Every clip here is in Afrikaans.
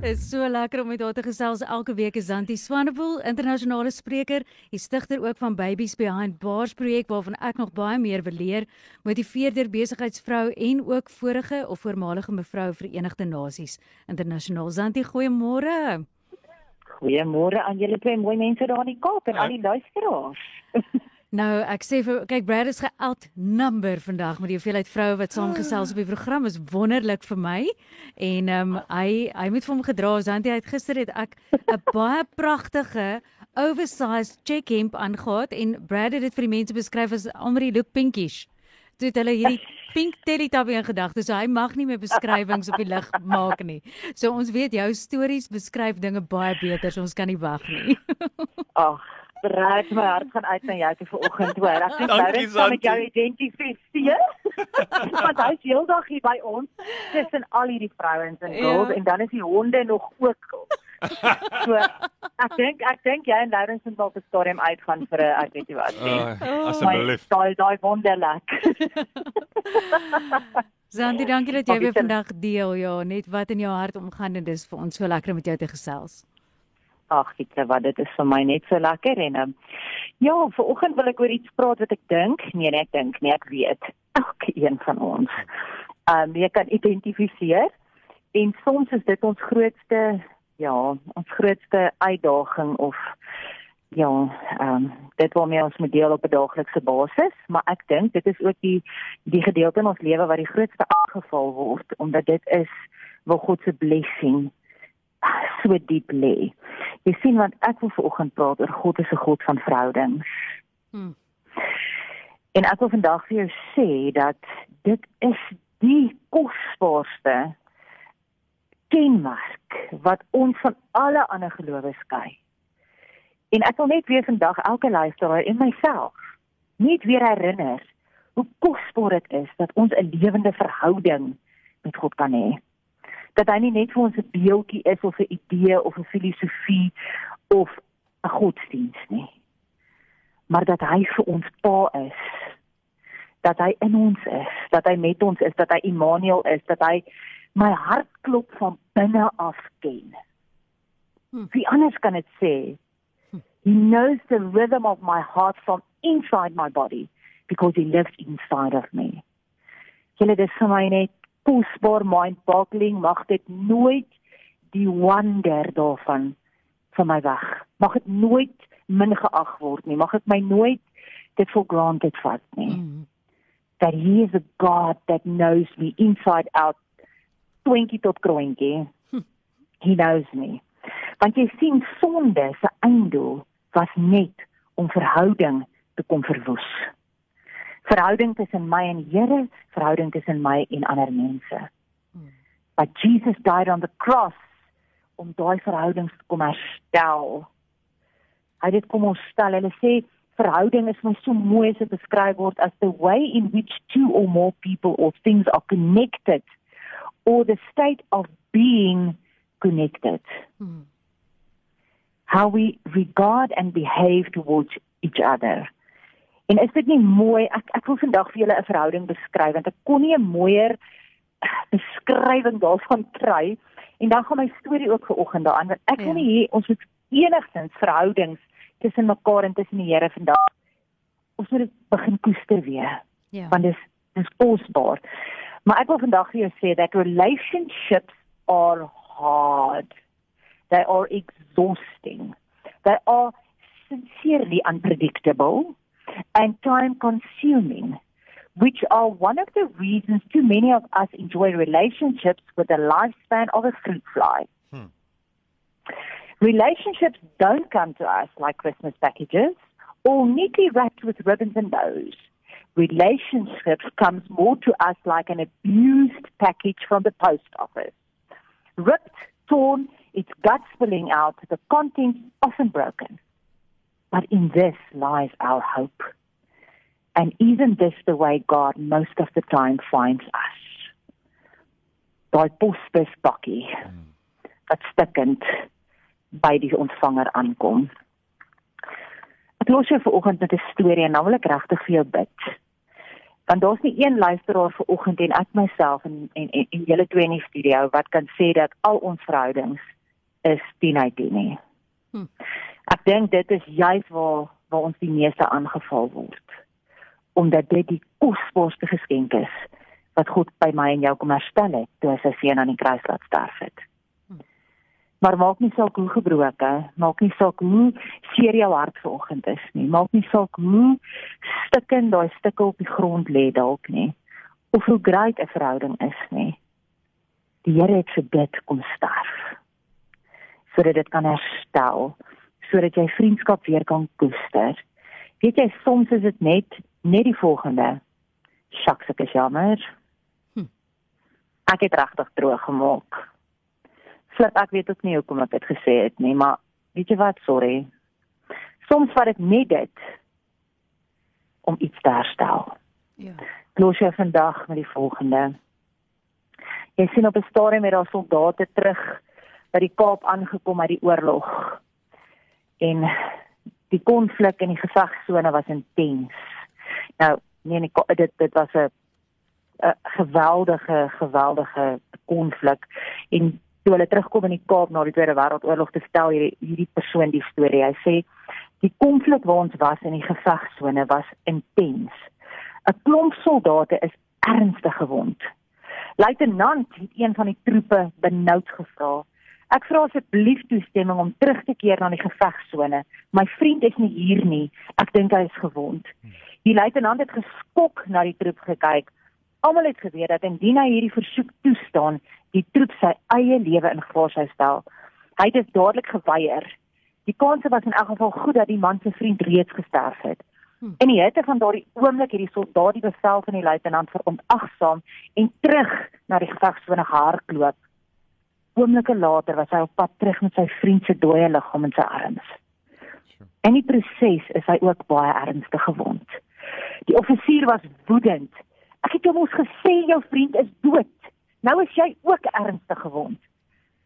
Is so lekker om met haar te gesels elke week is Zanti Swanepoel, internasionale spreker, die stigter ook van Babies Behind Bars projek waarvan ek nog baie meer wil leer, motiveerder besigheidsvrou en ook vorige of voormalige mevrou Verenigde Nasies. Internasionaal Zanti, goeiemôre. Goeiemôre aan julle twee mooi mense daar in die Kaap en al die luisteraars. Nou, ek sê vir kyk Brad is ge-outnumber vandag met die hoeveelheid vroue wat saamgesels op die program is wonderlik vir my. En ehm um, hy hy moet vir hom gedra want hy het gister het ek 'n baie pragtige oversized check hemp aangetree en Brad het dit vir die mense beskryf as Amri look pinkish. Toe het hulle hierdie pink Teletubby in gedagte, so hy mag nie meer beskrywings op die lig maak nie. So ons weet jou stories beskryf dinge baie beter, so ons kan nie wag nie. Ag, Raak my hart gaan uit na jou te vanoggend hoor. Ek dink nou dit kan met jou identifiseer. Want hy's heeldag hier by ons tussen al hierdie vrouens en girls ja. en dan is die honde nog ook. So ek dink ek dink jy en Lawrence moet op die stadium uitgaan vir 'n ek weet nie wat nie. Oh, Asseblief. Daai daai wonderlik. Zandy, dankie dat jy weer vandag deel ja, net wat in jou hart omgaan en dis vir ons so lekker om met jou te gesels. Ag, sê wat dit is vir my net so lekker en um, ja, vanoggend wil ek oor iets praat wat ek dink, nee, nee ek dink, nee ek weet, elke een van ons. Ehm um, jy kan identifiseer en soms is dit ons grootste ja, ons grootste uitdaging of ja, ehm um, dit waarmee ons moet deel op 'n daaglikse basis, maar ek dink dit is ook die die gedeelte in ons lewe wat die grootste aangeval word omdat dit is waar God se blessing so diep lê. Jy sien want ek wil vanoggend praat oor God is 'n God van verhoudings. Hmm. En ek wil vandag vir jou sê dat dit is die kosbaarste kenmerk wat ons van alle ander gelowe skei. En ek wil net weer vandag elke luisteraar en myself net weer herinner hoe kosbaar dit is dat ons 'n lewende verhouding met God kan hê dat hy nie net vir ons 'n beeldjie is of 'n idee of 'n filosofie of 'n godsdiens nie. Maar dat hy vir ons pa is. Dat hy in ons is, dat hy met ons is, dat hy Immanuel is, dat hy my hart klop van binne af ken. Hm. Wie anders kan dit sê? He knows the rhythm of my heart from inside my body because he lives inside of me. Julle dis vir my net kosbaar mind-boggling mag dit nooit die wonder daarvan van my weg. Mag dit nooit min geag word nie. Mag dit my nooit dit for granted vat nie. Mm. That he is a God that knows me inside out. Twinkie tot kroontjie. Hm. He knows me. Want jy sien sonde se einddoel was net om verhouding te kom verwoes verhouding tussen my en die Here, verhouding tussen my en ander mense. But Jesus died on the cross om daai verhoudings te kom herstel. Hy het kom ons stel. Hulle sê verhouding is mos so mooi as dit beskryf word as the way in which two or more people or things are connected or the state of being connected. Hmm. How we regard and behave towards each other. En is dit nie mooi? Ek ek wil vandag vir julle 'n verhouding beskryf want ek kon nie 'n mooier beskrywing daarvan kry en dan gaan my storie ook vanoggend daaraan want ek wil ja. nie hê ons moet enigstens verhoudings tussen mekaar en tussen die Here vandag ons moet dit begin koester weer. Ja. Want dit is dis kosbaar. Maar ek wil vandag vir jou sê that relationships are hard. They are exhausting. They are sincerely unpredictable and time consuming, which are one of the reasons too many of us enjoy relationships with a lifespan of a fruit fly. Hmm. Relationships don't come to us like Christmas packages or neatly wrapped with ribbons and bows. Relationships comes more to us like an abused package from the post office. Ripped, torn, its guts spilling out, the contents often broken. But in this lies our hope. And isn't this the way God most of the time finds us? Daai posbus bakkie. wat stikkend by die ontvanger aankom. Ek los jou vir oggend met 'n storie en dan wil ek regtig vir jou bid. Want daar's nie een luisteraar vir oggend en ek myself en en en, en julle twee in die studio wat kan sê dat al ons verhoudings is 10 uit 10 nie. Hm. Ek dink dit is juist waar waar ons die meeste aangeval word. Omdat dit die kosbaarste geskenk is wat God by my en jou kom herstel het toe hy sy seun aan die kruis laat sterf het. Maar maak nie saak hoe gebroke, maak nie saak hoe seer jou hart vanoggend is nie. Maak nie saak hoe stikkend daai stukke op die grond lê dalk nie. Of hoe groot 'n verhouding is nie. Die Here het vir dit kom sterf. Sodat dit kan herstel, sodat jy vriendskap weer kan koester. Weet jy, soms is dit net net die volgende. Sjoks, ek is jammer. Hm. Ek het regtig droog gemaak flip ek weet ook nie hoekom ek dit gesê het nie, maar weet jy wat, sorry. Soms vat dit net dit om iets te herstel. Ja. Los jy vandag met die volgende. Jy sien op 'n stadium met daai soldate terug by die Kaap aangekom uit die oorlog. En die konflik in die gevegsone was intens. Nou, nee, nie, dit dit was 'n 'n geweldige geweldige konflik en toe hulle terugkom in die Kaap na die Tweede Wêreldoorlog te stel hierdie hierdie persoon die storie. Hy sê die konflik waar ons was in die gevegsone was intens. 'n Klomp soldate is ernstig gewond. Luitenant het een van die troepe benoud gevra. Ek vra asseblief toestemming om terug te keer na die gevegsone. My vriend is nie hier nie. Ek dink hy is gewond. Die luitenant het geskok na die troep gekyk. Almal het geweet dat indien hy hierdie versoek toestaan, die troep sy eie lewe in gevaar sou stel. Hy het dit dadelik geweier. Die kans was in elk geval goed dat die man se vriend reeds gesterf het. Hm. In die hitte van daardie oomblik het die soldaat die bevel van die luitenant verontagsaam en terug na die gevegsone gehardloop. Oomblikke later was hy op pad terug met sy vriend se dooie liggaam in sy arms. En die proses is hy ook baie ernstig gewond. Die offisier was woedend. Ek het jou mos gesê jou vriend is dood. Nou is jy ook ernstig gewond.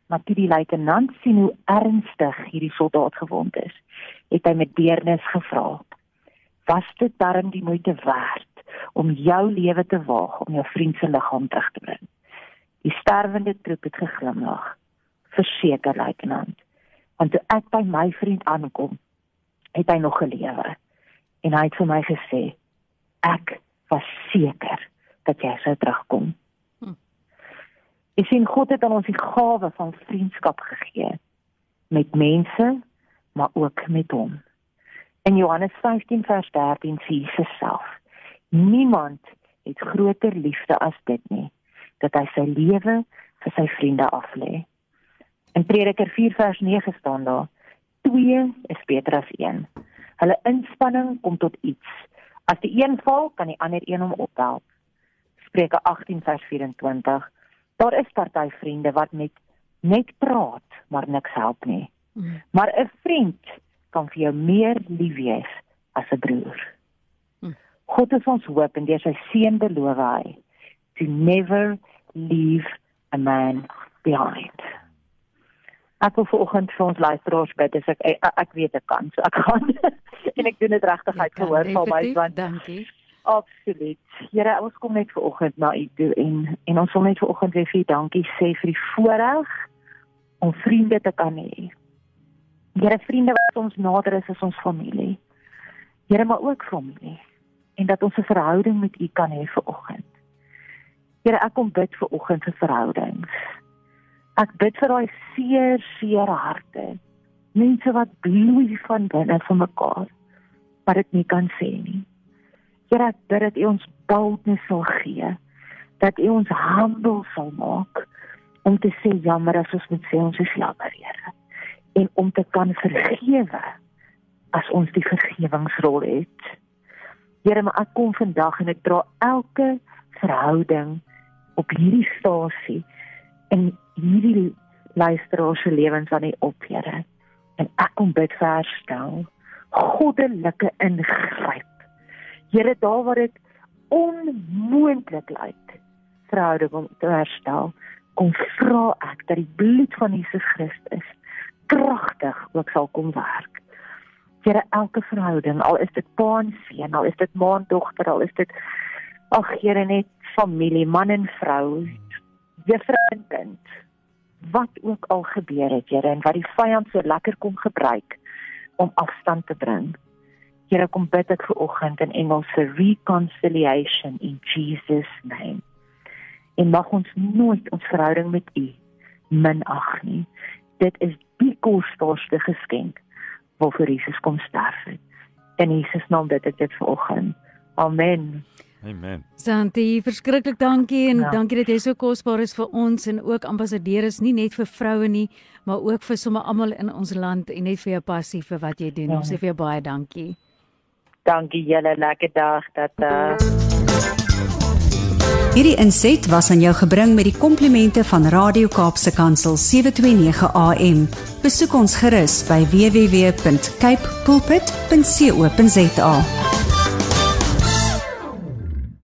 Maar toe die luitenant sien hoe ernstig hierdie soldaat gewond is, het hy met deernis gevra: "Was dit darm die moeite werd om jou lewe te waag om jou vriend se liggaam terug te bring?" Die sterwende troep het geglimlag. "Verseker, luitenant, want toe ek by my vriend aankom, het hy nog gelewe." En hy het vir my gesê: "Ek was seker dat jy sou terugkom." Ek sien God het aan ons die gawe van vriendskap gegee met mense, maar ook met hom. In Johannes 15 vers 13 sê Jesus self: Niemand het groter liefde as dit nie, dat hy sy lewe vir sy vriende aflê. In Prediker 4 vers 9 staan daar: Twee is beter as een. Hulle inspanning kom tot iets. As die een val, kan die ander een hom ophelp. Spreuke 18 vers 24 daar is party vriende wat met net praat maar niks help nie. Mm. Maar 'n vriend kan vir jou meer lief wees as 'n broer. Mm. God is ons hoop en deur sy seun beloof hy to never leave a man behind. Ek wil vanoggend vir ons luisteraars bid as ek, ek ek weet ek kan so ek gaan en ek doen dit regtig uit gehoor van my want dankie. Absoluut. Here, ons kom net ver oggend na u toe en en ons wil net ver oggend weer vir dankie sê vir die voorreg om vriende te kan hê. Here, vriende wat ons nader is as ons familie. Here, maar ook familie en dat ons 'n verhouding met u kan hê ver oggend. Here, ek kom bid vir oggend vir verhoudings. Ek bid vir daai seer, seer harte. Mense wat bloei van binne vir mekaar, maar dit nie kan sê nie. Here, ek bid dat U ons boldness sal gee, dat U ons humble sal maak om te sê jammer as ons moet sê ons is jammer, Here, en om te kan vergewe as ons die vergewingsrol het. Here, maar ek kom vandag en ek dra elke verhouding op hierdie stasie en hierdie luisteraars se lewens aan U op, Here. En ek kom bid vir herstel, goddelike ingryp Here daar waar dit onmoontlik lyk verhouding om te herstel, kom vra ek dat die bloed van Jesus Christus kragtig ook sal kom werk. Here elke verhouding, al is dit pa en seun, al is dit ma en dogter, al is dit ag Here net familie, man en vrou, juffrou en kind. Wat ook al gebeur het, Here, en wat die vyand so lekker kom gebruik om afstand te bring. Here kom bid ek vir oggend in Engels vir reconciliation in Jesus name. En mag ons nooit ons verhouding met U minag nie. Dit is die kosbaarste geskenk waarvoor Jesus kom sterf het. In Jesus naam bid ek dit vir oggend. Amen. Amen. Santi, verskriklik dankie en Ja. dankie dat jy so kosbaar is vir ons en ook ambassadeur is nie net vir vroue nie, maar ook vir sommer almal in ons land en net vir jou passie vir wat jy doen. Ja. Ons sê vir jou baie dankie. Dankie julle, lekker dag. Dat uh Hierdie inset was aan jou gebring met die komplimente van Radio Kaapse Kansel 729 AM. Besoek ons gerus by www.cape pulpit.co.za.